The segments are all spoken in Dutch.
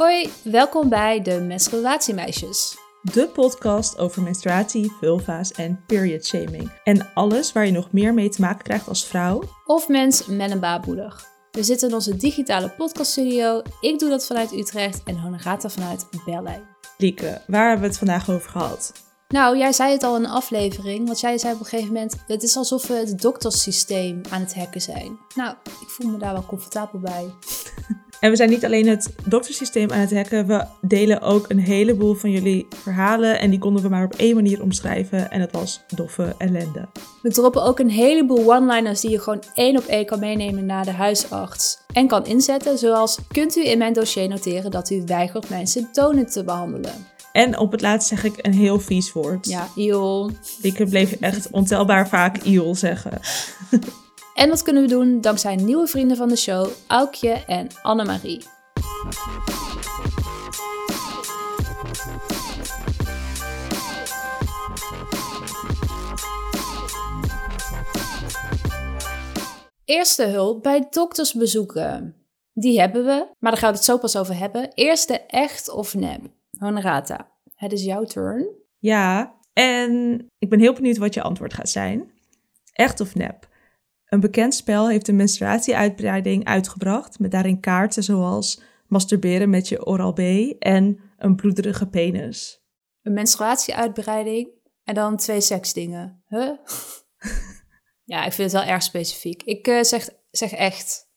Hoi, welkom bij de Menstruatiemeisjes. De podcast over menstruatie, vulva's en period shaming. En alles waar je nog meer mee te maken krijgt als vrouw. Of mens met een baarmoeder. We zitten in onze digitale podcaststudio. Ik doe dat vanuit Utrecht en Honorata vanuit Berlijn. Lieke, waar hebben we het vandaag over gehad? Nou, jij zei het al in een aflevering, want jij zei op een gegeven moment: het is alsof we het dokterssysteem aan het hacken zijn. Nou, ik voel me daar wel comfortabel bij. En we zijn niet alleen het doktersysteem aan het hacken, we delen ook een heleboel van jullie verhalen. En die konden we maar op één manier omschrijven. En dat was doffe ellende. We droppen ook een heleboel one-liners die je gewoon één op één kan meenemen naar de huisarts. En kan inzetten, zoals: kunt u in mijn dossier noteren dat u weigert mijn symptomen te behandelen? En op het laatst zeg ik een heel vies woord. Ja, iol. Ik bleef echt ontelbaar vaak iol zeggen. En dat kunnen we doen dankzij nieuwe vrienden van de show, Aukje en Annemarie. Eerste hulp bij doktersbezoeken. Die hebben we, maar daar gaan we het zo pas over hebben. Eerste echt of nep. Honorata, het is jouw turn. Ja, en ik ben heel benieuwd wat je antwoord gaat zijn. Echt of nep? Een bekend spel heeft een menstruatieuitbreiding uitgebracht met daarin kaarten zoals masturberen met je oral B en een bloederige penis. Een menstruatieuitbreiding en dan twee seksdingen. Huh? ja, ik vind het wel erg specifiek. Ik uh, zeg, zeg echt.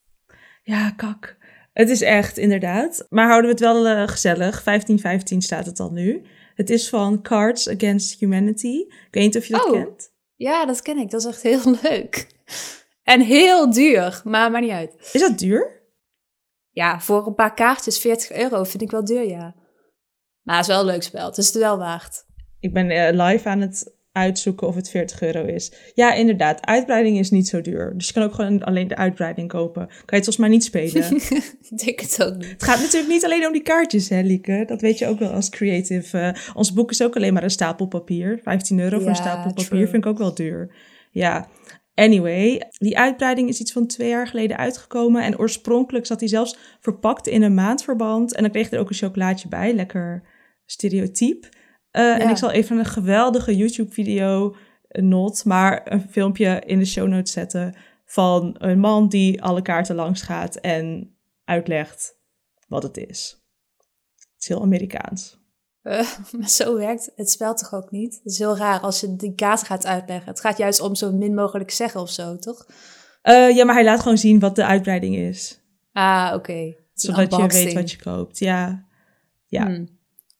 Ja, kak. Het is echt, inderdaad. Maar houden we het wel uh, gezellig. 1515 staat het al nu. Het is van Cards Against Humanity. Ik weet niet of je dat Oh. kent. Ja, dat ken ik. Dat is echt heel leuk. En heel duur, maar maakt niet uit. Is dat duur? Ja, voor een paar kaartjes 40 euro vind ik wel duur, ja. Maar het is wel een leuk spel. Het is het wel waard. Ik ben eh, live aan het uitzoeken of het 40 euro is. Ja, inderdaad. Uitbreiding is niet zo duur. Dus je kan ook gewoon alleen de uitbreiding kopen. Kan je het volgens mij niet spelen. ik denk het ook niet. Het gaat natuurlijk niet alleen om die kaartjes, hè, Lieke? Dat weet je ook wel als creative. Eh, ons boek is ook alleen maar een stapel papier. 15 euro voor een stapel papier true. vind ik ook wel duur. Ja. Anyway, die uitbreiding is iets van twee jaar geleden uitgekomen. En oorspronkelijk zat hij zelfs verpakt in een maandverband. En dan kreeg je er ook een chocolaatje bij. Lekker stereotyp. Eh, En ik zal even een geweldige YouTube-video, eh, not, maar een filmpje in de show notes zetten van een man die alle kaarten langs gaat en uitlegt wat het is. Het is heel Amerikaans. Eh, maar zo werkt het spel toch ook niet? Het is heel raar als je die kaart gaat uitleggen. Het gaat juist om zo min mogelijk zeggen of zo, toch? Eh, ja, maar hij laat gewoon zien wat de uitbreiding is. Ah, oké. Zodat je weet wat je koopt. Ja. Ja. Hmm.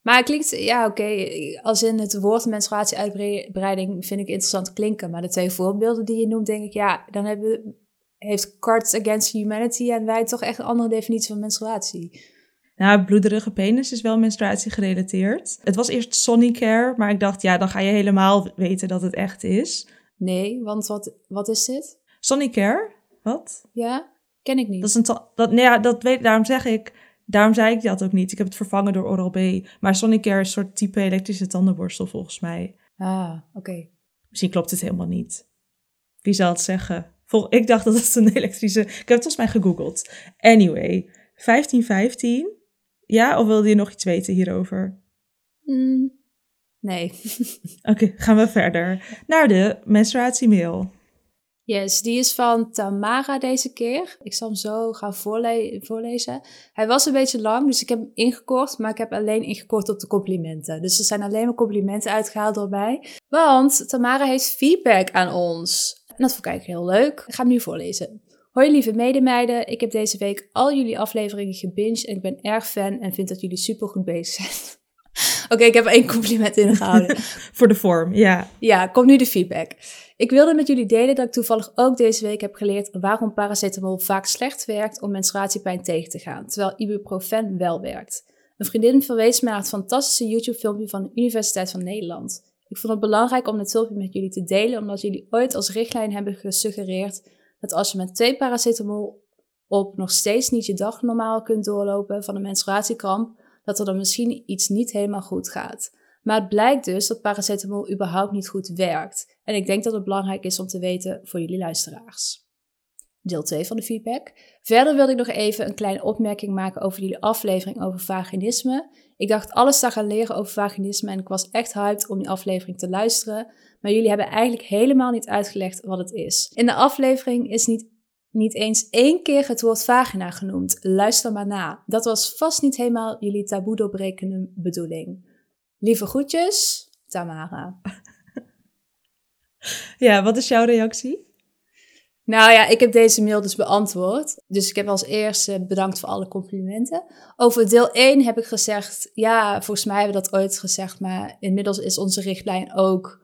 Maar het klinkt, ja oké, als in het woord menstruatieuitbreiding vind ik interessant klinken. Maar de twee voorbeelden die je noemt, denk ik, ja, dan hebben, heeft Cards Against Humanity en wij toch echt een andere definitie van menstruatie. Nou, bloederige penis is wel menstruatie gerelateerd. Het was eerst Sonicare, maar ik dacht, ja, dan ga je helemaal weten dat het echt is. Nee, want wat, wat is dit? Sonicare? Wat? Ja, ken ik niet. Dat is een dat, nee, ja, dat weet, daarom zeg ik, daarom zei ik dat ook niet. Ik heb het vervangen door Oral-B. Maar Sonicare is een soort type elektrische tandenborstel volgens mij. Ah, oké. Misschien klopt het helemaal niet. Wie zal het zeggen? Vol, ik dacht dat het een elektrische... Ik heb het volgens mij gegoogeld. Anyway, 1515. Ja, of wilde je nog iets weten hierover? Hmm, nee. Oké, gaan we verder. Naar de menstruatiemail. Yes, die is van Tamara deze keer. Ik zal hem zo gaan voorle- voorlezen. Hij was een beetje lang, dus ik heb hem ingekort, maar ik heb alleen ingekort op de complimenten. Dus er zijn alleen maar complimenten uitgehaald door mij. Want Tamara heeft feedback aan ons. En dat vond ik eigenlijk heel leuk. Ik ga hem nu voorlezen. Hoi lieve medemeiden, ik heb deze week al jullie afleveringen gebinged en ik ben erg fan en vind dat jullie super goed bezig zijn. Oké, ik heb één compliment ingehouden. Voor de vorm, ja. Ja, komt nu de feedback. Ik wilde met jullie delen dat ik toevallig ook deze week heb geleerd waarom paracetamol vaak slecht werkt om menstruatiepijn tegen te gaan, terwijl ibuprofen wel werkt. Een vriendin verwees me naar het fantastische YouTube-filmpje van de Universiteit van Nederland. Ik vond het belangrijk om dit filmpje met jullie te delen, omdat jullie ooit als richtlijn hebben gesuggereerd dat als je met twee paracetamol op nog steeds niet je dag normaal kunt doorlopen van een menstruatiekramp, dat er dan misschien iets niet helemaal goed gaat. Maar het blijkt dus dat paracetamol überhaupt niet goed werkt. En ik denk dat het belangrijk is om te weten voor jullie luisteraars. Deel 2 van de feedback. Verder wilde ik nog even een kleine opmerking maken over jullie aflevering over vaginisme. Ik dacht alles te gaan leren over vaginisme en ik was echt hyped om die aflevering te luisteren. Maar jullie hebben eigenlijk helemaal niet uitgelegd wat het is. In de aflevering is niet, niet eens één keer het woord vagina genoemd. Luister maar na. Dat was vast niet helemaal jullie taboe doorbrekende bedoeling. Lieve groetjes, Tamara. Ja, wat is jouw reactie? Nou ja, ik heb deze mail dus beantwoord. Dus ik heb als eerste bedankt voor alle complimenten. Over deel 1 heb ik gezegd, ja, volgens mij hebben we dat ooit gezegd, maar inmiddels is onze richtlijn ook,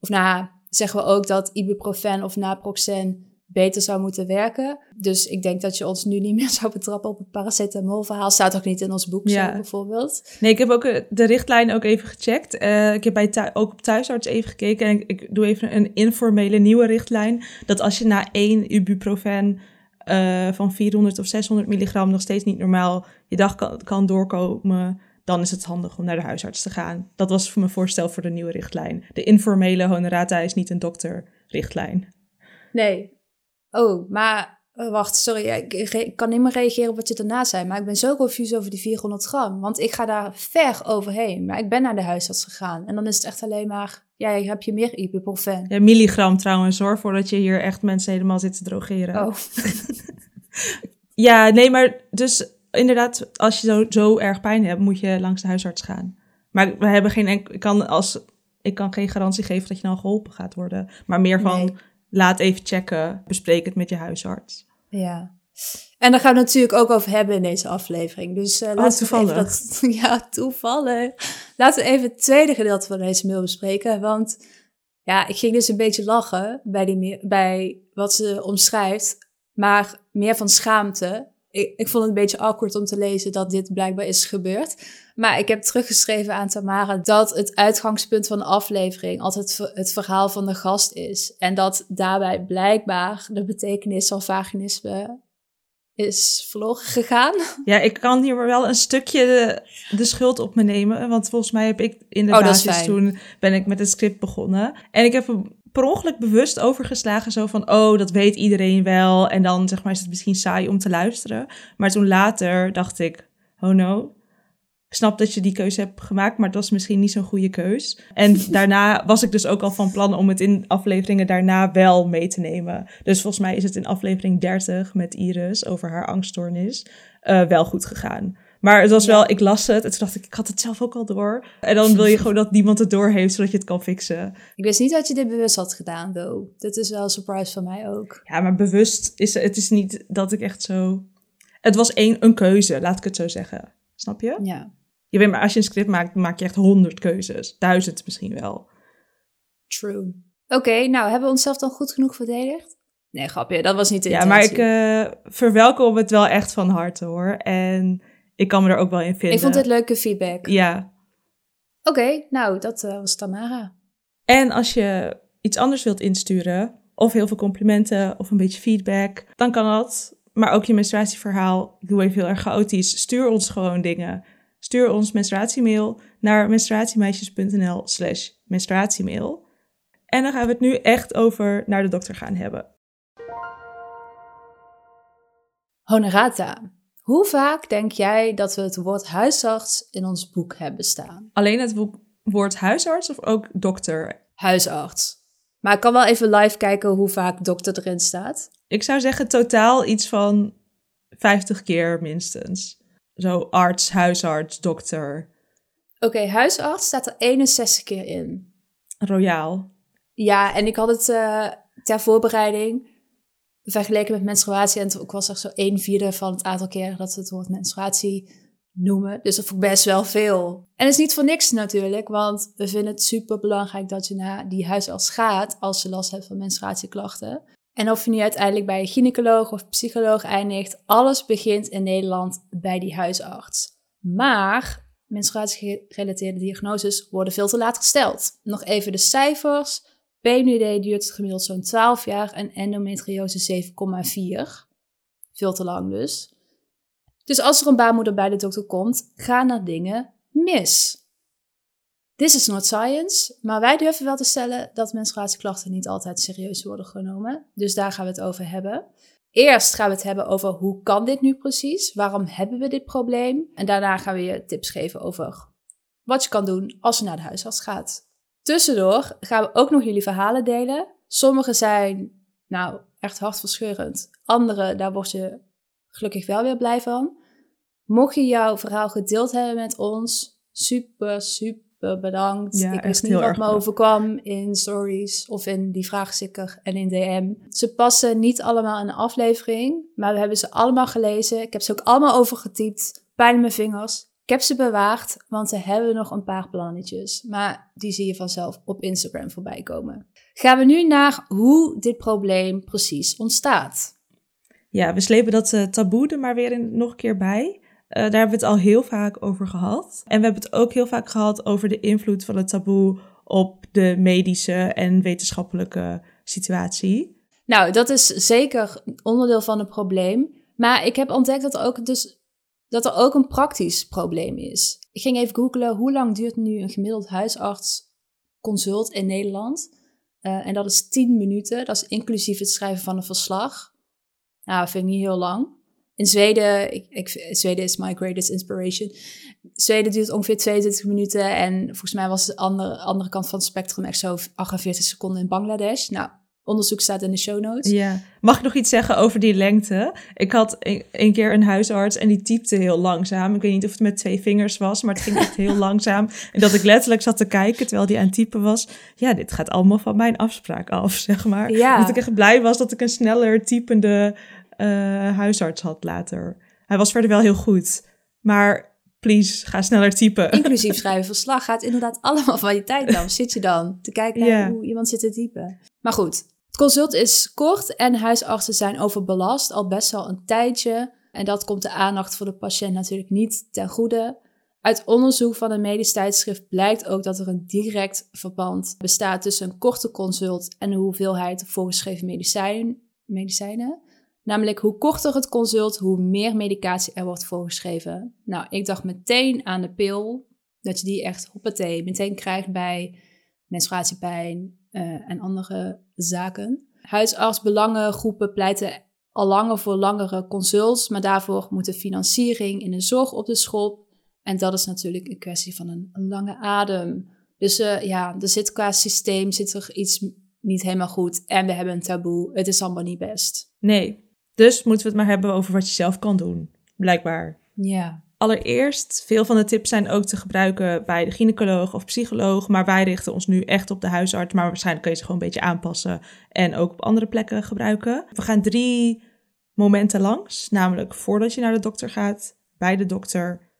of nou, zeggen we ook dat ibuprofen of naproxen beter zou moeten werken. Dus ik denk dat je ons nu niet meer zou betrappen op het paracetamolverhaal. Staat ook niet in ons boek Ja. zo, bijvoorbeeld. Nee, ik heb ook eh, de richtlijn ook even gecheckt. Eh, ik heb bij ook op thuisarts even gekeken. En ik, ik doe even een informele nieuwe richtlijn. Dat als je na één ibuprofen eh, van 400 of 600 milligram nog steeds niet normaal je dag kan, kan doorkomen, dan is het handig om naar de huisarts te gaan. Dat was mijn voorstel voor de nieuwe richtlijn. De informele honorata is niet een dokterrichtlijn. Nee. Oh, maar eh, wacht, sorry. Ik, kan niet meer reageren op wat je daarna zei. Maar ik ben zo confused over die 400 gram. Want ik ga daar ver overheen. Maar ik ben naar de huisarts gegaan. En dan is het echt alleen maar... Ja, heb je meer ibuprofen? Ja, milligram trouwens, zorg voordat je hier echt mensen helemaal zit te drogeren. Oh, Ja, nee, maar dus inderdaad, als je zo, zo erg pijn hebt, moet je langs de huisarts gaan. Maar we hebben geen ik kan als ik kan geen garantie geven dat je dan geholpen gaat worden, maar meer van Nee. Laat even checken, bespreek het met je huisarts. ja. En daar gaan we het natuurlijk ook over hebben in deze aflevering. Dus eh laten we Oh, even dat... Ja, toevallig. Laten we even het tweede gedeelte van deze mail bespreken. Want ja, ik ging dus een beetje lachen bij, die, bij wat ze omschrijft. Maar meer van schaamte. Ik, ik vond het een beetje awkward om te lezen dat dit blijkbaar is gebeurd. Maar ik heb teruggeschreven aan Tamara dat het uitgangspunt van de aflevering altijd het verhaal van de gast is. En dat daarbij blijkbaar de betekenis van vaginisme is verloren gegaan. Ja, ik kan hier maar wel een stukje de, de schuld op me nemen, want volgens mij heb ik in de Oh, basis toen ben ik met het script begonnen en ik heb per ongeluk bewust overgeslagen zo van oh dat weet iedereen wel en dan zeg maar is het misschien saai om te luisteren, maar toen later dacht ik oh no, ik snap dat je die keuze hebt gemaakt, maar het was misschien niet zo'n goede keus. En daarna was ik dus ook al van plan om het in afleveringen daarna wel mee te nemen. Dus volgens mij is het in aflevering 30 met Iris over haar angststoornis eh, wel goed gegaan. Maar het was Ja. wel, ik las het en toen dacht ik, ik had het zelf ook al door. En dan wil je gewoon dat niemand het door heeft, zodat je het kan fixen. Ik wist niet dat je dit bewust had gedaan, though. Dit is wel een surprise van mij ook. Ja, maar bewust is het is niet dat ik echt zo... Het was één, een keuze, laat ik het zo zeggen. Snap je? Ja, Je weet maar, als je een script maakt, maak je echt honderd keuzes. Duizend misschien wel. true. Oké, nou, hebben we onszelf dan goed genoeg verdedigd? Nee, grapje, dat was niet de Ja, maar ik intentie. eh, verwelkom het wel echt van harte hoor. En ik kan me er ook wel in vinden. Ik vond dit leuke feedback. Ja. Oké, nou, dat eh, was Tamara. En als je iets anders wilt insturen, of heel veel complimenten, of een beetje feedback, dan kan dat. Maar ook je menstruatieverhaal, ik doe even heel erg chaotisch. Stuur ons gewoon dingen. Stuur ons menstruatiemail naar menstruatiemeisjes.nl slash menstruatiemail. En dan gaan we het nu echt over naar de dokter gaan hebben. Honorata, hoe vaak denk jij dat we het woord huisarts in ons boek hebben staan? Alleen het wo- woord huisarts of ook dokter? Huisarts. Maar ik kan wel even live kijken hoe vaak dokter erin staat. Ik zou zeggen totaal iets van 50 keer minstens. Zo arts, huisarts, dokter, Oké, huisarts staat er 61 keer in. royaal. Ja, en ik had het eh, ter voorbereiding vergeleken met menstruatie. En ik was echt zo een vierde van het aantal keren dat we het woord menstruatie noemen. Dus dat vond best wel veel. En het is niet voor niks natuurlijk, want we vinden het super belangrijk dat je naar die huisarts gaat als je last hebt van menstruatieklachten. En of je nu uiteindelijk bij een gynaecoloog of psycholoog eindigt, alles begint in Nederland bij die huisarts. Maar menstruatiegerelateerde diagnoses worden veel te laat gesteld. Nog even de cijfers. PNUD duurt gemiddeld zo'n 12 jaar en endometriose 7,4. Veel te lang dus. Dus als er een baarmoeder bij de dokter komt, gaan er dingen mis. This is not science, maar wij durven wel te stellen dat menstruatieklachten niet altijd serieus worden genomen. Dus daar gaan we het over hebben. Eerst gaan we het hebben over hoe kan dit nu precies? Waarom hebben we dit probleem? En daarna gaan we je tips geven over wat je kan doen als je naar de huisarts gaat. Tussendoor gaan we ook nog jullie verhalen delen. Sommige zijn nou echt hartverscheurend. Andere, daar word je gelukkig wel weer blij van. Mocht je jouw verhaal gedeeld hebben met ons, super, super bedankt. Ja, ik wist niet wat me overkwam in stories of in die vraagsticker en in DM. Ze passen niet allemaal in een aflevering, maar we hebben ze allemaal gelezen. Ik heb ze ook allemaal overgetypt. Pijn in mijn vingers. Ik heb ze bewaard, want we hebben nog een paar plannetjes. Maar die zie je vanzelf op Instagram voorbij komen. Gaan we nu naar hoe dit probleem precies ontstaat. Ja, we slepen dat eh, taboe er maar weer in, nog een keer bij. Eh, daar hebben we het al heel vaak over gehad. En we hebben het ook heel vaak gehad over de invloed van het taboe op de medische en wetenschappelijke situatie. Nou, dat is zeker onderdeel van het probleem. Maar ik heb ontdekt dat ook, dus, dat er ook een praktisch probleem is. Ik ging even googlen, hoe lang duurt nu een gemiddeld huisartsconsult in Nederland? Eh, en dat is 10 minuten. Dat is inclusief het schrijven van een verslag. Nou, dat vind ik niet heel lang. In Zweden, ik, Zweden is my greatest inspiration. Zweden duurt ongeveer 22 minuten. En volgens mij was de andere, andere kant van het spectrum echt zo 48 seconden in Bangladesh. Nou, onderzoek staat in de show notes. Ja. Mag ik nog iets zeggen over die lengte? Ik had een, een keer een huisarts en die typte heel langzaam. Ik weet niet of het met twee vingers was, maar het ging echt heel langzaam. En dat ik letterlijk zat te kijken terwijl die aan het typen was. Ja, dit gaat allemaal van mijn afspraak af, zeg maar. Ja. Dat ik echt blij was dat ik een sneller typende eh, huisarts had later. Hij was verder wel heel goed, maar please, ga sneller typen. Inclusief schrijven verslag gaat inderdaad allemaal van je tijd dan. Zit je dan te kijken naar hoe iemand zit te typen. Maar goed, consult is kort en huisartsen zijn overbelast al best wel een tijdje. En dat komt de aandacht voor de patiënt natuurlijk niet ten goede. Uit onderzoek van een medisch tijdschrift blijkt ook dat er een direct verband bestaat tussen een korte consult en de hoeveelheid voorgeschreven medicijn, medicijnen. Namelijk, hoe korter het consult, hoe meer medicatie er wordt voorgeschreven. Nou, ik dacht meteen aan de pil, dat je die echt hoppatee meteen krijgt bij menstruatiepijn eh, en andere zaken. Huisartsbelangengroepen pleiten al langer voor langere consults, maar daarvoor moet de financiering in de zorg op de schop. En dat is natuurlijk een kwestie van een, een lange adem. Dus eh, ja, er zit qua systeem zit er iets niet helemaal goed. En we hebben een taboe. Het is allemaal niet best. Nee, dus moeten we het maar hebben over wat je zelf kan doen, blijkbaar. Ja. Allereerst, veel van de tips zijn ook te gebruiken bij de gynaecoloog of psycholoog, maar wij richten ons nu echt op de huisarts, maar waarschijnlijk kun je ze gewoon een beetje aanpassen en ook op andere plekken gebruiken. We gaan drie momenten langs, namelijk voordat je naar de dokter gaat, bij de dokter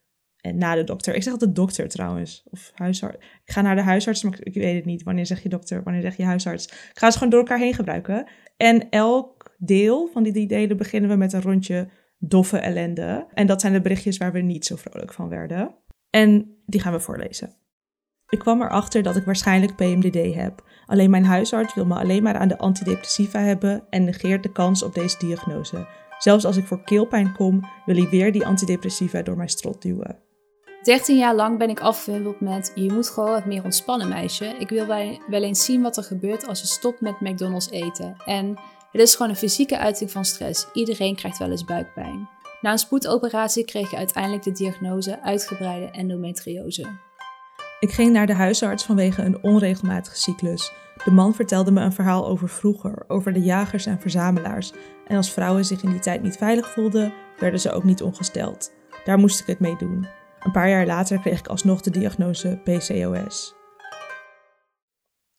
en na de dokter. Ik zeg altijd dokter trouwens, of huisarts. Ik ga naar de huisarts, maar ik- weet het niet. Wanneer zeg je dokter, wanneer zeg je huisarts? Ik ga ze gewoon door elkaar heen gebruiken. En elk deel van die drie delen beginnen we met een rondje doffe ellende. En dat zijn de berichtjes waar we niet zo vrolijk van werden. En die gaan we voorlezen. Ik kwam erachter dat ik waarschijnlijk PMDD heb. Alleen mijn huisarts wil me alleen maar aan de antidepressiva hebben en negeert de kans op deze diagnose. Zelfs als ik voor keelpijn kom, wil hij weer die antidepressiva door mijn strot duwen. 13 jaar lang ben ik afgewimpeld met je moet gewoon wat meer ontspannen meisje. Ik wil wel eens zien wat er gebeurt als je stopt met McDonald's eten. En het is gewoon een fysieke uiting van stress. Iedereen krijgt wel eens buikpijn. Na een spoedoperatie kreeg je uiteindelijk de diagnose uitgebreide endometriose. Ik ging naar de huisarts vanwege een onregelmatige cyclus. De man vertelde me een verhaal over vroeger, over de jagers en verzamelaars. En als vrouwen zich in die tijd niet veilig voelden, werden ze ook niet ongesteld. Daar moest ik het mee doen. Een paar jaar later kreeg ik alsnog de diagnose PCOS.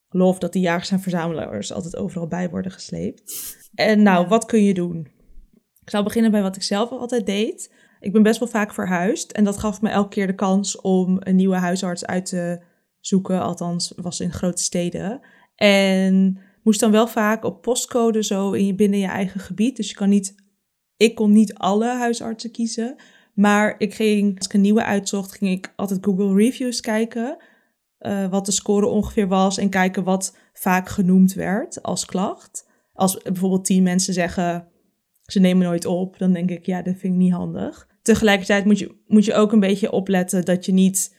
Geloof dat die jagers en verzamelaars altijd overal bij worden gesleept. En nou, wat kun je doen? Ik zal beginnen bij wat ik zelf altijd deed. Ik ben best wel vaak verhuisd en dat gaf me elke keer de kans om een nieuwe huisarts uit te zoeken. Althans, was in grote steden. En moest dan wel vaak op postcode zo in je, binnen je eigen gebied. Dus je kan niet, ik kon niet alle huisartsen kiezen. Maar ik ging, als ik een nieuwe uitzocht, ging ik altijd Google Reviews kijken. Eh, wat de score ongeveer was en kijken wat vaak genoemd werd als klacht. Als bijvoorbeeld tien mensen zeggen, ze nemen nooit op, dan denk ik, ja, dat vind ik niet handig. Tegelijkertijd moet je, moet je ook een beetje opletten dat je niet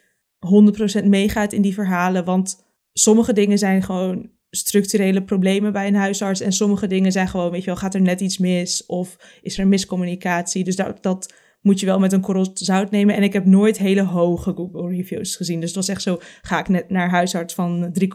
100% meegaat in die verhalen, want sommige dingen zijn gewoon structurele problemen bij een huisarts. En sommige dingen zijn gewoon, weet je wel, gaat er net iets mis of is er miscommunicatie. Dus dat, dat moet je wel met een korrel zout nemen. En ik heb nooit hele hoge Google reviews gezien. Dus het was echt zo, ga ik net naar huisarts van 3,7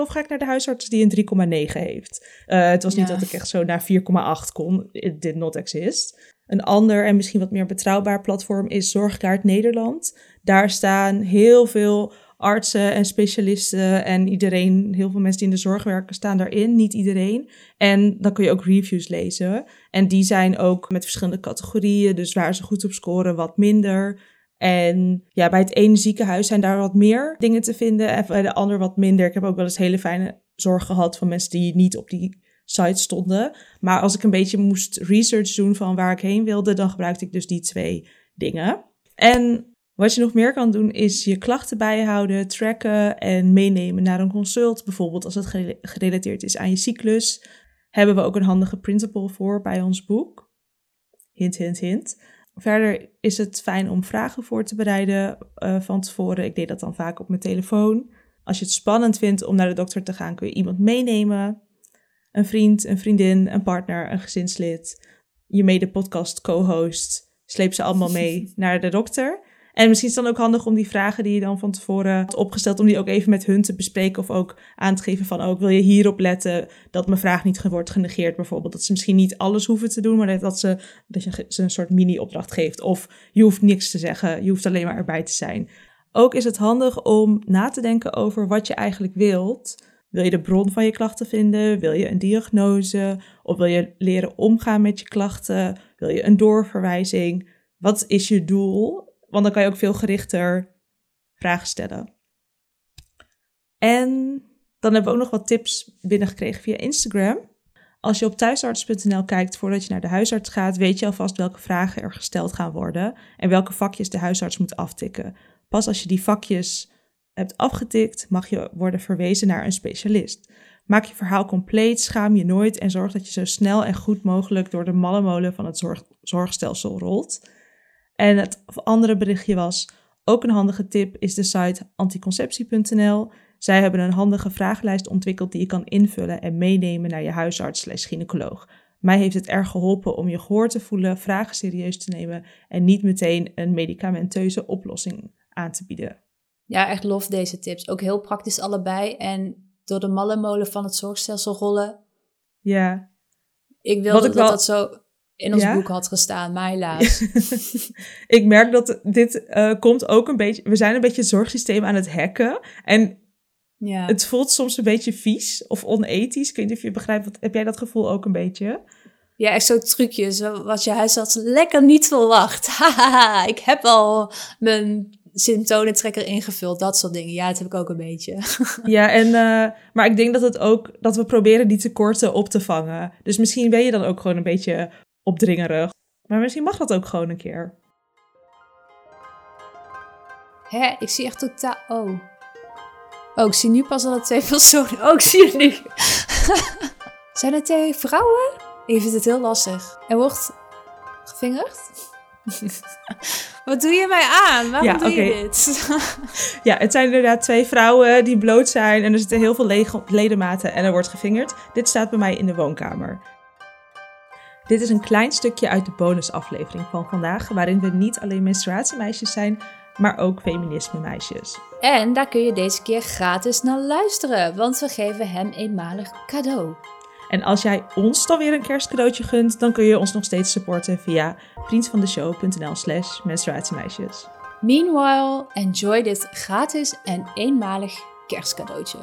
of ga ik naar de huisarts die een 3,9 heeft? Uh, het was niet dat ik echt zo naar 4,8 kon. It did not exist. Een ander en misschien wat meer betrouwbaar platform is Zorgkaart Nederland. Daar staan heel veel artsen en specialisten en iedereen, heel veel mensen die in de zorg werken, staan daarin. Niet iedereen. En dan kun je ook reviews lezen. En die zijn ook met verschillende categorieën. Dus waar ze goed op scoren, wat minder. En ja, bij het ene ziekenhuis zijn daar wat meer dingen te vinden. En bij de ander wat minder. Ik heb ook wel eens hele fijne zorg gehad van mensen die niet op die site stonden. Maar als ik een beetje moest research doen van waar ik heen wilde, dan gebruikte ik dus die twee dingen. En wat je nog meer kan doen is je klachten bijhouden, tracken en meenemen naar een consult. Bijvoorbeeld als het gerelateerd is aan je cyclus. Hebben we ook een handige printable voor bij ons boek. Hint, hint, hint. Verder is het fijn om vragen voor te bereiden uh, van tevoren. Ik deed dat dan vaak op mijn telefoon. Als je het spannend vindt om naar de dokter te gaan, kun je iemand meenemen. Een vriend, een vriendin, een partner, een gezinslid, je mede-podcast co-host. Sleep ze allemaal mee naar de dokter. En misschien is het dan ook handig om die vragen die je dan van tevoren had opgesteld, om die ook even met hun te bespreken of ook aan te geven van, ook oh, wil je hierop letten dat mijn vraag niet wordt genegeerd bijvoorbeeld. Dat ze misschien niet alles hoeven te doen, maar dat, ze, dat je ze een soort mini-opdracht geeft. Of je hoeft niks te zeggen, je hoeft alleen maar erbij te zijn. Ook is het handig om na te denken over wat je eigenlijk wilt. Wil je de bron van je klachten vinden? Wil je een diagnose? Of wil je leren omgaan met je klachten? Wil je een doorverwijzing? Wat is je doel? Want dan kan je ook veel gerichter vragen stellen. En dan hebben we ook nog wat tips binnengekregen via Instagram. Als je op thuisarts.nl kijkt voordat je naar de huisarts gaat, weet je alvast welke vragen er gesteld gaan worden en welke vakjes de huisarts moet aftikken. Pas als je die vakjes hebt afgetikt, mag je worden verwezen naar een specialist. Maak je verhaal compleet, schaam je nooit en zorg dat je zo snel en goed mogelijk door de malle molen van het zorg, zorgstelsel rolt. En het andere berichtje was, ook een handige tip is de site anticonceptie.nl. Zij hebben een handige vragenlijst ontwikkeld die je kan invullen en meenemen naar je huisarts slash gynaecoloog. Mij heeft het erg geholpen om je gehoor te voelen, vragen serieus te nemen en niet meteen een medicamenteuze oplossing aan te bieden. Ja, echt lof deze tips. Ook heel praktisch allebei. En door de malle molen van het zorgstelsel rollen. Ja. Ik wilde dat wel... dat zo in ons boek had gestaan, maar helaas. ik merk dat dit uh, komt ook een beetje... We zijn een beetje het zorgsysteem aan het hacken. En ja. het voelt soms een beetje vies of onethisch. Ik weet niet of je begrijpt. Wat, heb jij dat gevoel ook een beetje? Ja, echt zo'n trucje. Zo, wat je huisarts lekker niet verwacht. Ik heb al mijn symptomentrekker ingevuld, dat soort dingen. Ja, dat heb ik ook een beetje. ja, en, uh, maar ik denk dat het ook, dat we proberen die tekorten op te vangen. Dus misschien ben je dan ook gewoon een beetje opdringerig. Maar misschien mag dat ook gewoon een keer. Hè, ik zie echt totaal... Oh. Oh, ik zie nu pas dat er twee personen... Oh, ik zie het nu. Zijn er twee vrouwen? Ik vind het heel lastig. Er wordt gevingerd? Wat doe je mij aan? Waarom ja, doe je dit? ja, het zijn inderdaad twee vrouwen die bloot zijn en er zitten heel veel ledematen en er wordt gevingerd. Dit staat bij mij in de woonkamer. Dit is een klein stukje uit de bonusaflevering van vandaag, waarin we niet alleen menstruatiemeisjes zijn, maar ook feminisme meisjes. En daar kun je deze keer gratis naar luisteren, want we geven hem eenmalig cadeau. En als jij ons dan weer een kerstcadeautje gunt, dan kun je ons nog steeds supporten via vriendvandeshow.nl slash menstruatiemeisjes. Meanwhile, enjoy dit gratis en eenmalig kerstcadeautje.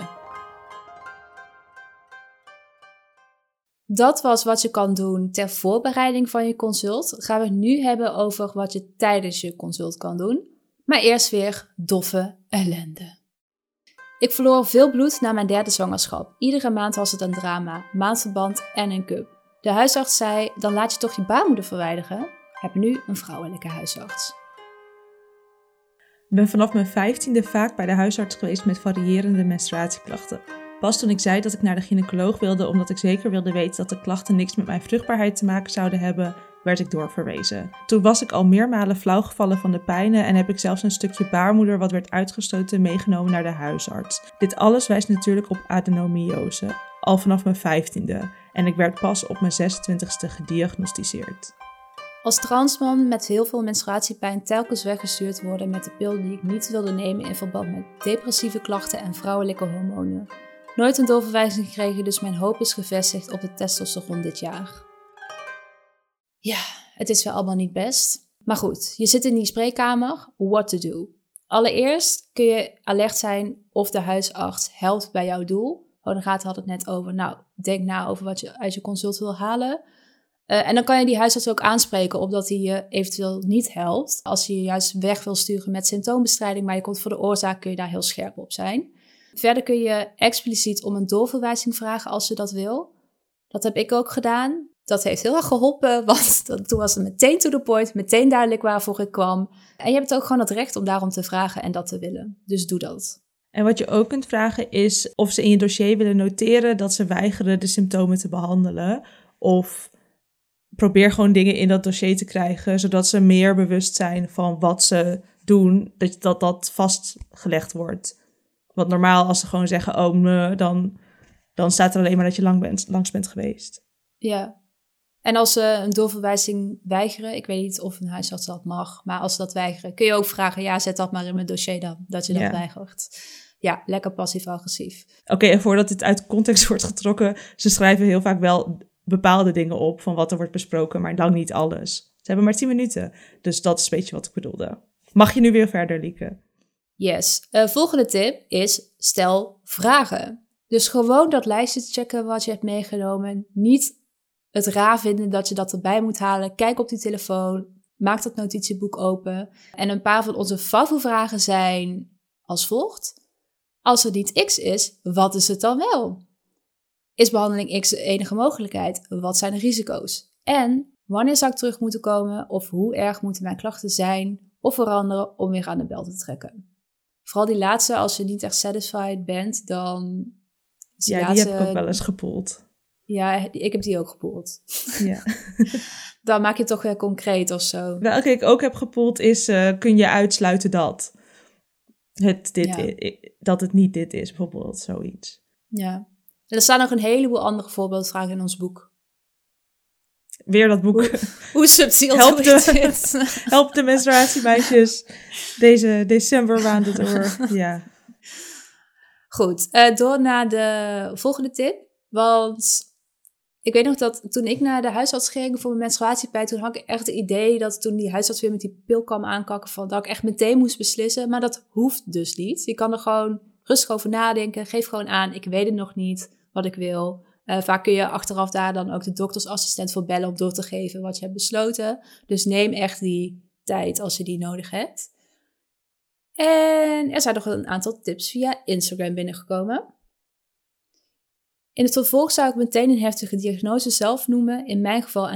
Dat was wat je kan doen ter voorbereiding van je consult. Gaan we het nu hebben over wat je tijdens je consult kan doen. Maar eerst weer doffe ellende. Ik verloor veel bloed na mijn derde zwangerschap. Iedere maand was het een drama, maandverband en een cup. De huisarts zei: Dan laat je toch je baarmoeder verwijderen? Heb nu een vrouwelijke huisarts. Ik ben vanaf mijn vijftiende vaak bij de huisarts geweest met variërende menstruatieklachten. Pas toen ik zei dat ik naar de gynaecoloog wilde, omdat ik zeker wilde weten dat de klachten niks met mijn vruchtbaarheid te maken zouden hebben, werd ik doorverwezen. Toen was ik al meermalen flauwgevallen van de pijnen en heb ik zelfs een stukje baarmoeder wat werd uitgestoten meegenomen naar de huisarts. Dit alles wijst natuurlijk op adenomiose, al vanaf mijn vijftiende. En ik werd pas op mijn 26ste gediagnosticeerd. Als transman met heel veel menstruatiepijn telkens weggestuurd worden met de pil die ik niet wilde nemen in verband met depressieve klachten en vrouwelijke hormonen. Nooit een doorverwijzing gekregen, dus mijn hoop is gevestigd op de testosteron dit jaar. Ja, het is wel allemaal niet best. Maar goed, je zit in die spreekkamer. What to do? Allereerst kun je alert zijn of de huisarts helpt bij jouw doel. Oh, dan had het net over. Nou, denk na over wat je uit je consult wil halen. Uh, en dan kan je die huisarts ook aanspreken op dat hij je eventueel niet helpt. Als hij je juist weg wil sturen met symptoombestrijding, maar je komt voor de oorzaak, kun je daar heel scherp op zijn. Verder kun je expliciet om een doorverwijzing vragen als je dat wil. Dat heb ik ook gedaan. Dat heeft heel erg geholpen, want toen was het meteen to the point, meteen duidelijk waarvoor ik kwam. En je hebt ook gewoon het recht om daarom te vragen en dat te willen. Dus doe dat. En wat je ook kunt vragen is of ze in je dossier willen noteren dat ze weigeren de symptomen te behandelen. Of probeer gewoon dingen in dat dossier te krijgen, zodat ze meer bewust zijn van wat ze doen, dat dat, dat vastgelegd wordt. Want normaal als ze gewoon zeggen, oh, me, dan, dan staat er alleen maar dat je lang bent, langs bent geweest. Ja. En als ze een doorverwijzing weigeren, ik weet niet of een huisarts dat mag, maar als ze dat weigeren, kun je ook vragen, ja, zet dat maar in mijn dossier dan, dat je dat weigert. Ja, lekker passief-agressief. Oké, en voordat dit uit context wordt getrokken, ze schrijven heel vaak wel bepaalde dingen op van wat er wordt besproken, maar lang niet alles. Ze hebben maar 10 minuten, dus dat is een beetje wat ik bedoelde. Mag je nu weer verder, Lieke? Yes. Uh, volgende tip is stel vragen. Dus gewoon dat lijstje checken wat je hebt meegenomen. Niet het raar vinden dat je dat erbij moet halen. Kijk op die telefoon. Maak dat notitieboek open. En een paar van onze favoriete zijn als volgt. Als er niet X is, wat is het dan wel? Is behandeling X de enige mogelijkheid? Wat zijn de risico's? En wanneer zou ik terug moeten komen? Of hoe erg moeten mijn klachten zijn of veranderen om weer aan de bel te trekken? Vooral die laatste, als je niet echt satisfied bent, dan... Ja, die heb ik ook wel eens gepoeld. Ja, ik heb die ook gepoeld. Ja. dan maak je het toch weer concreet of zo. Welke ik ook heb gepoeld is, uh, kun je uitsluiten dat het, dit dat het niet dit is, bijvoorbeeld, zoiets. Ja. er staan nog een heleboel andere voorbeeldvragen in ons boek. Weer dat boek. Hoe, hoe subtiel help de, help de menstruatiemeisjes deze december maanden door. Ja. Goed, uh, door naar de volgende tip. Want ik weet nog dat toen ik naar de huisarts ging voor mijn menstruatiepijn, toen had ik echt het idee dat toen die huisarts weer met die pil kwam aankakken, van, dat ik echt meteen moest beslissen. Maar dat hoeft dus niet. Je kan er gewoon rustig over nadenken. Geef gewoon aan, ik weet het nog niet wat ik wil. Uh, vaak kun je achteraf daar dan ook de doktersassistent voor bellen om door te geven wat je hebt besloten. Dus neem echt die tijd als je die nodig hebt. En er zijn nog een aantal tips via Instagram binnengekomen. In het vervolg zou ik meteen een heftige diagnose zelf noemen, in mijn geval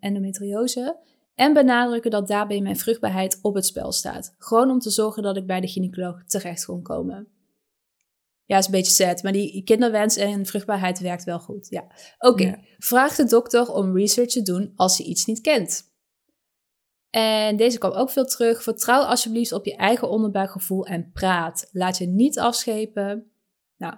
endometriose, en benadrukken dat daarbij mijn vruchtbaarheid op het spel staat. Gewoon om te zorgen dat ik bij de gynaecoloog terecht kon komen. Ja, is een beetje sad, maar die kinderwens en vruchtbaarheid werkt wel goed. Ja. Oké, vraag de dokter om research te doen als hij iets niet kent. En deze kwam ook veel terug. Vertrouw alsjeblieft op je eigen onderbuikgevoel en praat. Laat je niet afschepen. Nou,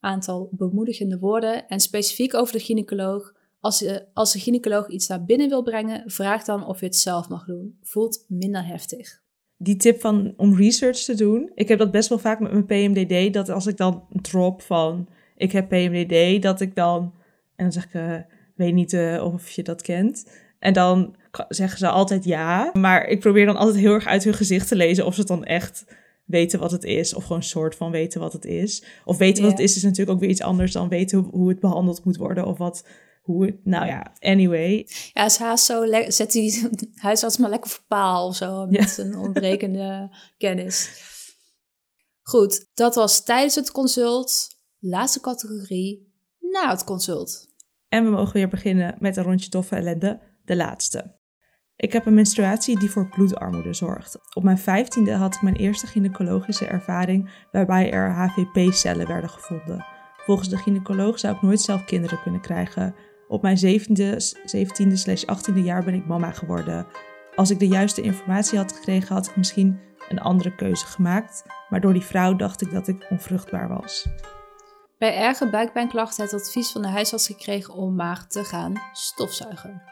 aantal bemoedigende woorden. En specifiek over de gynaecoloog. Als, je, als de gynaecoloog iets naar binnen wil brengen, vraag dan of je het zelf mag doen. Voelt minder heftig. Die tip van om research te doen. Ik heb dat best wel vaak met mijn PMDD. Dat als ik dan drop van ik heb PMDD, dat ik dan. En dan zeg ik, uh, weet niet uh, of je dat kent. En dan zeggen ze altijd ja. Maar ik probeer dan altijd heel erg uit hun gezicht te lezen of ze het dan echt weten wat het is. Of gewoon soort van weten wat het is. Of weten wat het is is natuurlijk ook weer iets anders dan weten hoe, het behandeld moet worden. Of wat, hoe het, nou ja, anyway. Ja, is haast zo, zet die huisarts maar lekker voor paal of zo. Met zijn ontbrekende kennis. Goed, dat was tijdens het consult. Laatste categorie, na het consult. En we mogen weer beginnen met een rondje toffe ellende, de laatste. Ik heb een menstruatie die voor bloedarmoede zorgt. Op mijn vijftiende had ik mijn eerste gynaecologische ervaring waarbij er HVP-cellen werden gevonden. Volgens de gynaecoloog zou ik nooit zelf kinderen kunnen krijgen. Op mijn zeventiende, zeventiende slash achttiende jaar ben ik mama geworden. Als ik de juiste informatie had gekregen, had ik misschien een andere keuze gemaakt. Maar door die vrouw dacht ik dat ik onvruchtbaar was. Bij erge buikpijnklachten het advies van de huisarts gekregen om maar te gaan stofzuigen.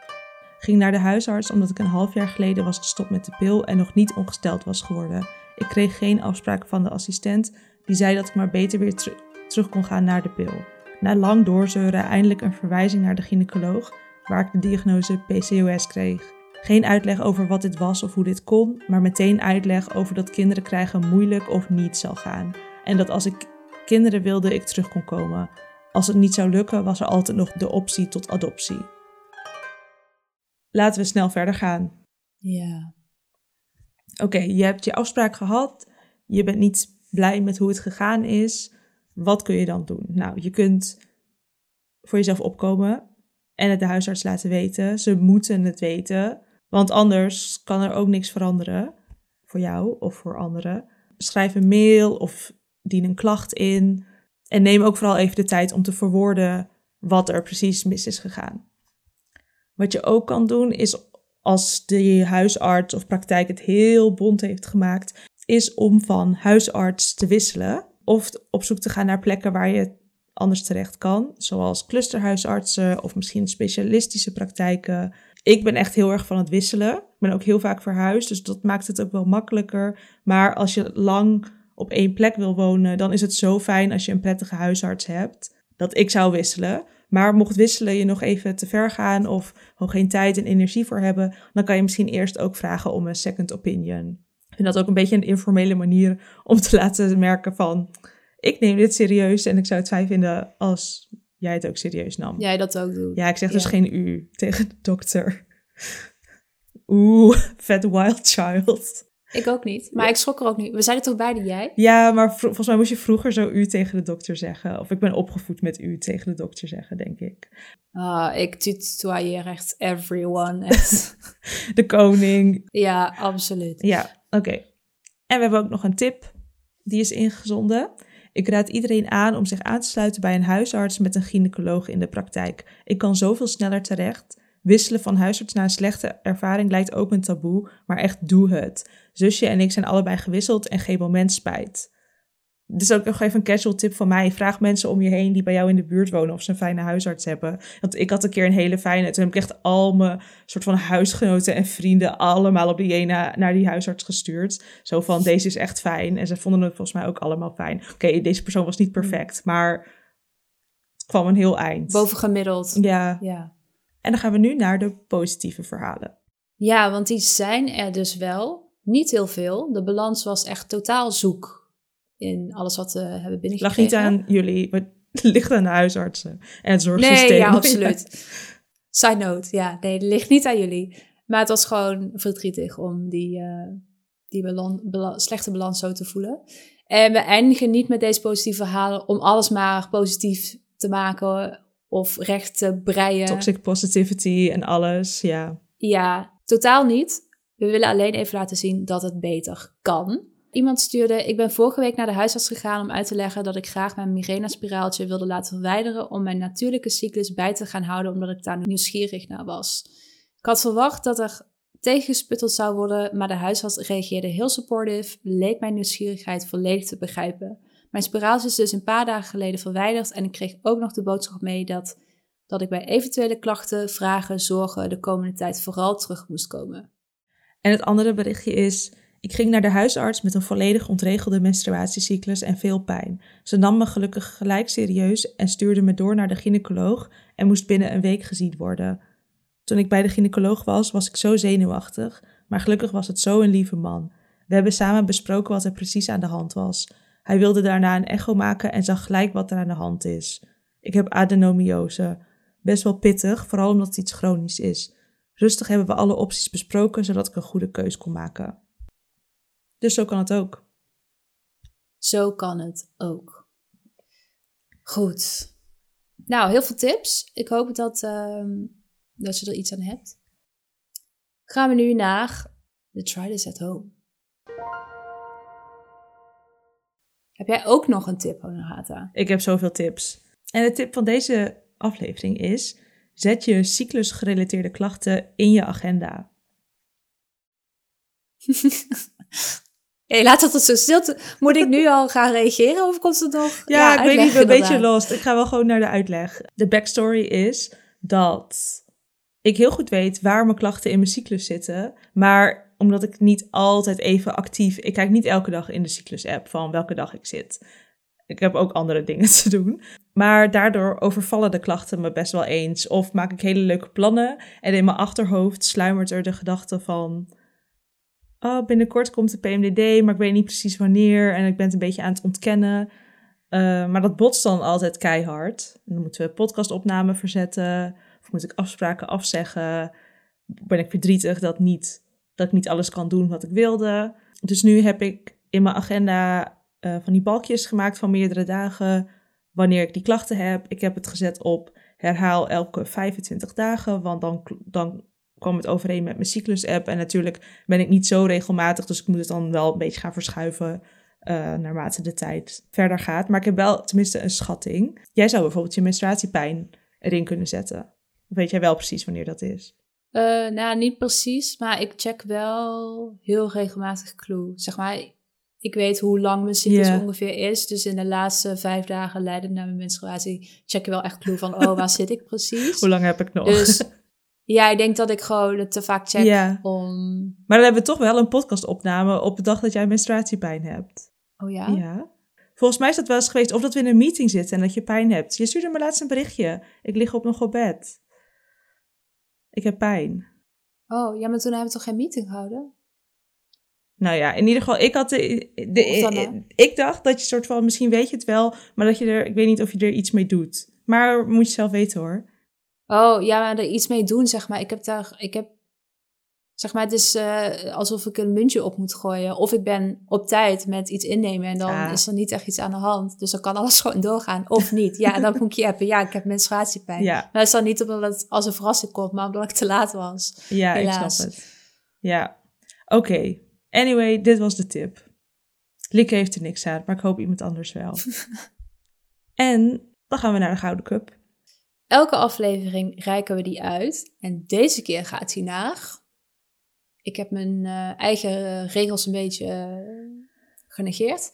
Ging naar de huisarts omdat ik een half jaar geleden was gestopt met de pil en nog niet ongesteld was geworden. Ik kreeg geen afspraak van de assistent, die zei dat ik maar beter weer ter- terug kon gaan naar de pil. Na lang doorzeuren eindelijk een verwijzing naar de gynaecoloog, waar ik de diagnose PCOS kreeg. Geen uitleg over wat dit was of hoe dit kon, maar meteen uitleg over dat kinderen krijgen moeilijk of niet zal gaan. En dat als ik kinderen wilde, ik terug kon komen. Als het niet zou lukken, was er altijd nog de optie tot adoptie. Laten we snel verder gaan. Ja. Oké, je hebt je afspraak gehad. Je bent niet blij met hoe het gegaan is. Wat kun je dan doen? Nou, je kunt voor jezelf opkomen en het de huisarts laten weten. Ze moeten het weten, want anders kan er ook niks veranderen voor jou of voor anderen. Schrijf een mail of dien een klacht in. En neem ook vooral even de tijd om te verwoorden wat er precies mis is gegaan. Wat je ook kan doen is als de huisarts of praktijk het heel bond heeft gemaakt, is om van huisarts te wisselen of op zoek te gaan naar plekken waar je anders terecht kan, zoals clusterhuisartsen of misschien specialistische praktijken. Ik ben echt heel erg van het wisselen. Ik ben ook heel vaak verhuisd, dus dat maakt het ook wel makkelijker. Maar als je lang op één plek wil wonen, dan is het zo fijn als je een prettige huisarts hebt dat ik zou wisselen. Maar mocht wisselen je nog even te ver gaan of gewoon geen tijd en energie voor hebben, dan kan je misschien eerst ook vragen om een second opinion. Vind dat ook een beetje een informele manier om te laten merken van, ik neem dit serieus en ik zou het fijn vinden als jij het ook serieus nam. Jij dat ook doet. Ja, ik zeg dus geen u tegen de dokter. Oeh, vet wild child. Ik ook niet. Maar ik schrok er ook niet. We zeiden toch beide jij? Ja, maar volgens mij moest je vroeger zo u tegen de dokter zeggen. Of ik ben opgevoed met u tegen de dokter zeggen, denk ik. Ah, ik tutoieer echt everyone. De koning. ja, absoluut. Ja, oké. En we hebben ook nog een tip. Die is ingezonden. Ik raad iedereen aan om zich aan te sluiten bij een huisarts met een gynaecoloog in de praktijk. Ik kan zoveel sneller terecht. Wisselen van huisarts na een slechte ervaring lijkt ook een taboe, maar echt doe het. Zusje en ik zijn allebei gewisseld en geen moment spijt. Dit is ook nog even een casual tip van mij. Vraag mensen om je heen die bij jou in de buurt wonen of ze een fijne huisarts hebben. Want ik had een keer een hele fijne. Toen heb ik echt al mijn soort van huisgenoten en vrienden allemaal op de Jena naar die huisarts gestuurd. Zo van, deze is echt fijn. En ze vonden het volgens mij ook allemaal fijn. Oké, deze persoon was niet perfect, maar het kwam een heel eind. Bovengemiddeld. Ja, Ja. en dan gaan we nu naar de positieve verhalen. ja, want die zijn er dus wel. Niet heel veel. De balans was echt totaal zoek in alles wat we hebben Het lag binnengekregen. niet aan jullie, maar het ligt aan de huisartsen en het zorgsysteem. Nee, ja, absoluut. Side note, ja. Nee, het ligt niet aan jullie. Maar het was gewoon verdrietig om die, eh, die balan- bala- slechte balans zo te voelen. En we eindigen niet met deze positieve verhalen om alles maar positief te maken of recht te breien. Toxic positivity en alles, ja. Ja, totaal niet. We willen alleen even laten zien dat het beter kan. Iemand stuurde, ik ben vorige week naar de huisarts gegaan om uit te leggen dat ik graag mijn migrena-spiraaltje wilde laten verwijderen om mijn natuurlijke cyclus bij te gaan houden omdat ik daar nieuwsgierig naar was. Ik had verwacht dat er tegengesputteld zou worden, maar de huisarts reageerde heel supportive, leek mijn nieuwsgierigheid volledig te begrijpen. Mijn spiraaltje is dus een paar dagen geleden verwijderd en ik kreeg ook nog de boodschap mee dat, dat ik bij eventuele klachten, vragen, zorgen de komende tijd vooral terug moest komen. En het andere berichtje is: ik ging naar de huisarts met een volledig ontregelde menstruatiecyclus en veel pijn. Ze nam me gelukkig gelijk serieus en stuurde me door naar de gynaecoloog en moest binnen een week gezien worden. Toen ik bij de gynaecoloog was, was ik zo zenuwachtig, maar gelukkig was het zo een lieve man. We hebben samen besproken wat er precies aan de hand was. Hij wilde daarna een echo maken en zag gelijk wat er aan de hand is. Ik heb adenomiose. Best wel pittig, vooral omdat het iets chronisch is. Rustig hebben we alle opties besproken, zodat ik een goede keus kon maken. Dus zo kan het ook. Zo kan het ook. Goed. Nou, heel veel tips. Ik hoop dat, ehm, dat je er iets aan hebt. Gaan we nu naar de Try This at Home. Heb jij ook nog een tip, Honorata? Ik heb zoveel tips. En de tip van deze aflevering is: Zet je cyclusgerelateerde klachten in je agenda. Laat dat zo stil. Moet ik nu al gaan reageren of komt het nog? Ja, ik weet niet, een beetje lost. Ik ga wel gewoon naar de uitleg. De backstory is dat ik heel goed weet waar mijn klachten in mijn cyclus zitten. Maar omdat ik niet altijd even actief... Ik kijk niet elke dag in de cyclus-app van welke dag ik zit. Ik heb ook andere dingen te doen. Maar daardoor overvallen de klachten me best wel eens. Of maak ik hele leuke plannen. En in mijn achterhoofd sluimert er de gedachte van oh, binnenkort komt de PMDD, maar ik weet niet precies wanneer en ik ben het een beetje aan het ontkennen. Uh, maar dat botst dan altijd keihard. Dan moeten we podcastopnamen verzetten, of moet ik afspraken afzeggen. Ben ik verdrietig dat, niet, dat ik niet alles kan doen wat ik wilde. Dus nu heb ik in mijn agenda uh, van die balkjes gemaakt van meerdere dagen wanneer ik die klachten heb. Ik heb het gezet op herhaal elke 25 dagen, want dan, dan kwam het overeen met mijn cyclus-app. En natuurlijk ben ik niet zo regelmatig, dus ik moet het dan wel een beetje gaan verschuiven uh, naarmate de tijd verder gaat. Maar ik heb wel tenminste een schatting. Jij zou bijvoorbeeld je menstruatiepijn erin kunnen zetten. weet jij wel precies wanneer dat is? Uh, nou, niet precies, maar ik check wel heel regelmatig Clue. Zeg maar, ik weet hoe lang mijn cyclus ongeveer is. Dus in de laatste vijf dagen leidend naar mijn menstruatie check je wel echt Clue van, oh, waar zit ik precies? hoe lang heb ik nog? Dus Ja, ik denk dat ik gewoon het te vaak check ja. om... Maar dan hebben we toch wel een podcastopname op de dag dat jij menstruatiepijn hebt. Oh ja? Ja. Volgens mij is dat wel eens geweest of dat we in een meeting zitten en dat je pijn hebt. Je stuurde me laatst een berichtje. Ik lig op nog op bed. Ik heb pijn. Oh, ja, maar toen hebben we toch geen meeting gehouden? Nou ja, in ieder geval, ik had de, de, ik dacht dat je soort van, misschien weet je het wel, maar dat je er, ik weet niet of je er iets mee doet. Maar moet je zelf weten hoor. Oh, ja, maar er iets mee doen, zeg maar. Ik heb daar, ik heb, zeg maar, het is uh, alsof ik een muntje op moet gooien. Of ik ben op tijd met iets innemen en dan is er niet echt iets aan de hand. Dus dan kan alles gewoon doorgaan, of niet. Ja, en dan moet je appen, ja, ik heb menstruatiepijn. Ja. Maar dat is dan niet omdat het als een verrassing komt, maar omdat ik te laat was. Ja, Helaas. ik snap het. Ja, oké. Anyway, dit was de tip. Lieke heeft er niks aan, maar ik hoop iemand anders wel. en dan gaan we naar de Gouden Cup. Elke aflevering reiken we die uit. En deze keer gaat hij naar. Ik heb mijn uh, eigen regels een beetje uh, genegeerd.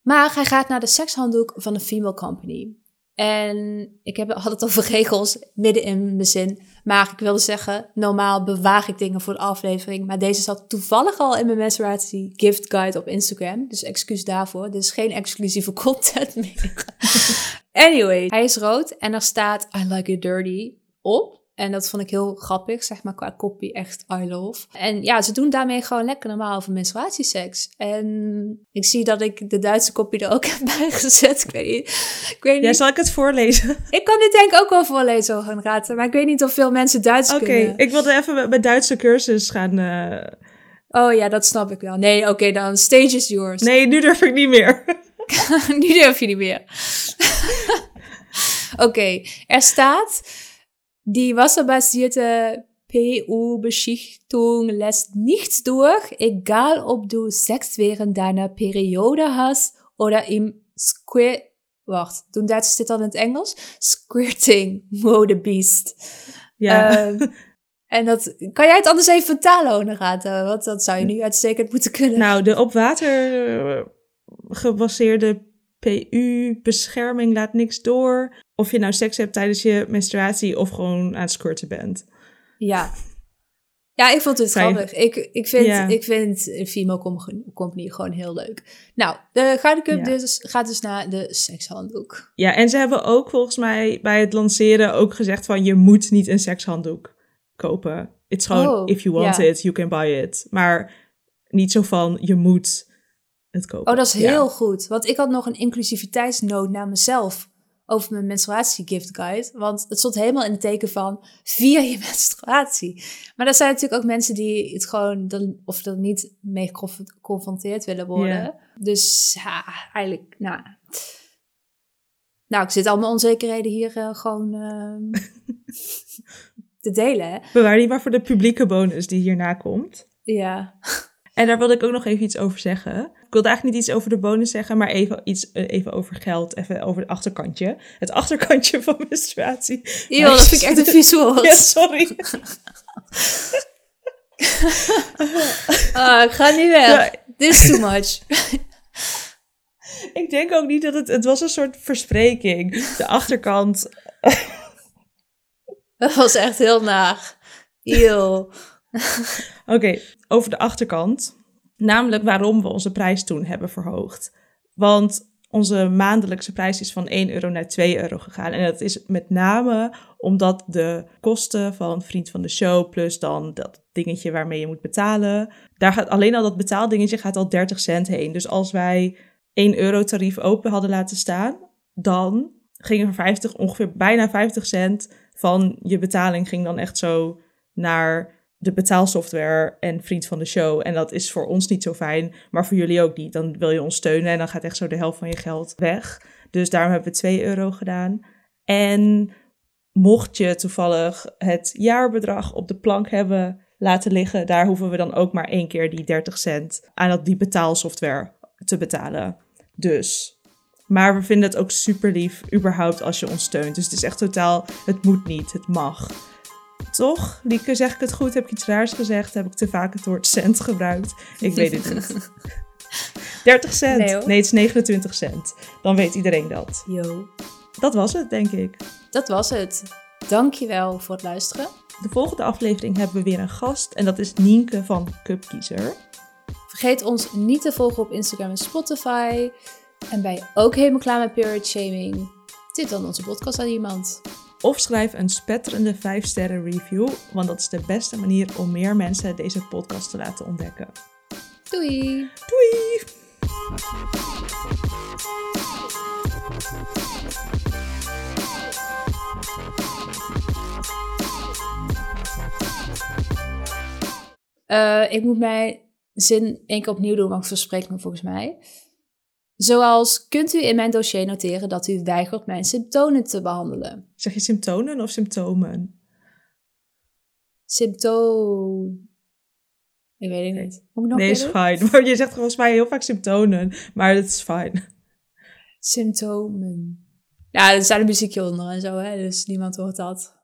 Maar hij gaat naar de sekshanddoek van de Female Company. En ik heb, had het over regels midden in mijn zin. Maar ik wilde zeggen, normaal bewaar ik dingen voor de aflevering. Maar deze zat toevallig al in mijn menstruatie gift guide op Instagram. Dus excuus daarvoor. Dit is geen exclusieve content meer. Anyway, hij is rood en er staat I like it dirty op. En dat vond ik heel grappig, zeg maar, qua kopie echt I love. En ja, ze doen daarmee gewoon lekker normaal over menstruatieseks. En ik zie dat ik de Duitse kopie er ook heb bijgezet. Ik weet niet. Ik weet niet. Ja, zal ik het voorlezen? Ik kan dit denk ik ook wel voorlezen, gaan raten. Maar ik weet niet of veel mensen Duits kunnen. Oké, ik wilde even met Duitse cursus gaan... Uh... Oh ja, dat snap ik wel. Nee, oké, dan stage is yours. Nee, nu durf ik niet meer. nu durf je niet meer. Oké, er staat, die wasserbasierte PU-Beschichtung lässt nichts durch, egal ob du Sex während deiner Periode hast oder im Squir... Wacht, doen Duits dit dan in het Engels? Squirting mode beast. Ja. Um, en dat, kan jij het anders even vertalen, Honorata? Want dat zou je nu uitstekend moeten kunnen. Nou, de op water gebaseerde PU-bescherming laat niks door. Of je nou seks hebt tijdens je menstruatie of gewoon aan het squirten bent. Ja. Ja, ik vond het grappig. Ik, ik vind, ik vind Female Company gewoon heel leuk. Nou, de Gouden Cup dus, gaat dus naar de sekshanddoek. Ja, en ze hebben ook volgens mij bij het lanceren ook gezegd van... je moet niet een sekshanddoek kopen. It's gewoon, oh, if you want it, you can buy it. Maar niet zo van, je moet het kopen. Oh, dat is heel goed. Want ik had nog een inclusiviteitsnoot naar mezelf over mijn menstruatie gift guide. Want het stond helemaal in het teken van via je menstruatie. Maar er zijn natuurlijk ook mensen die het gewoon dan, of er niet mee geconfronteerd willen worden. Dus ja, eigenlijk, nou. Nou, ik zit al mijn onzekerheden hier uh, gewoon uh, te delen. Hè? Bewaar die maar voor de publieke bonus die hierna komt. Ja. En daar wilde ik ook nog even iets over zeggen. Ik wilde eigenlijk niet iets over de bonus zeggen, maar even iets eh, even over geld. Even over het achterkantje. Het achterkantje van menstruatie. Yo, dat vind ik echt een woord. Ja, sorry. Ah, ik ga niet weg. Ja. This is too much. Ik denk ook niet dat het... Het was een soort verspreking. De achterkant... Dat was echt heel naar. Eeuw. Oké, over de achterkant. Namelijk waarom we onze prijs toen hebben verhoogd. Want onze maandelijkse prijs is van 1 euro naar 2 euro gegaan. En dat is met name omdat de kosten van vriend van de show... plus dan dat dingetje waarmee je moet betalen... daar gaat alleen al dat betaaldingetje gaat al 30 cent heen. Dus als wij 1 euro tarief open hadden laten staan... dan gingen er 50, ongeveer bijna 50 cent van je betaling... ging dan echt zo naar de betaalsoftware en vriend van de show. En dat is voor ons niet zo fijn, maar voor jullie ook niet. Dan wil je ons steunen en dan gaat echt zo de helft van je geld weg. Dus daarom hebben we 2 euro gedaan. En mocht je toevallig het jaarbedrag op de plank hebben laten liggen, daar hoeven we dan ook maar één keer die 30 cent aan die betaalsoftware te betalen. Dus. Maar we vinden het ook super lief, überhaupt, als je ons steunt. Dus het is echt totaal, het moet niet, het mag. Toch? Lieke, zeg ik het goed? Heb ik iets raars gezegd? Heb ik te vaak het woord cent gebruikt? Ik weet het niet. 30 cent. Nee, het is 29 cent. Dan weet iedereen dat. Yo. Dat was het, denk ik. Dat was het. Dankjewel voor het luisteren. De volgende aflevering hebben we weer een gast. En dat is Nienke van Cupkiezer. Vergeet ons niet te volgen op Instagram en Spotify. En ben je ook helemaal klaar met period shaming? Tip dan onze podcast aan iemand. Of schrijf een spetterende 5 sterren review. Want dat is de beste manier om meer mensen deze podcast te laten ontdekken. Doei! Doei! Eh, ik moet mijn zin één keer opnieuw doen, want ik verspreek me volgens mij. Zoals, kunt u in mijn dossier noteren dat u weigert mijn symptomen te behandelen? Zeg je symptomen of symptomen? Symptoom... Ik weet het niet. Moet ik nog nee, is fijn. Maar je zegt volgens mij heel vaak symptomen. Maar dat is fijn. Symptomen. Ja, er staat een muziekje onder en zo, hè, dus niemand hoort dat.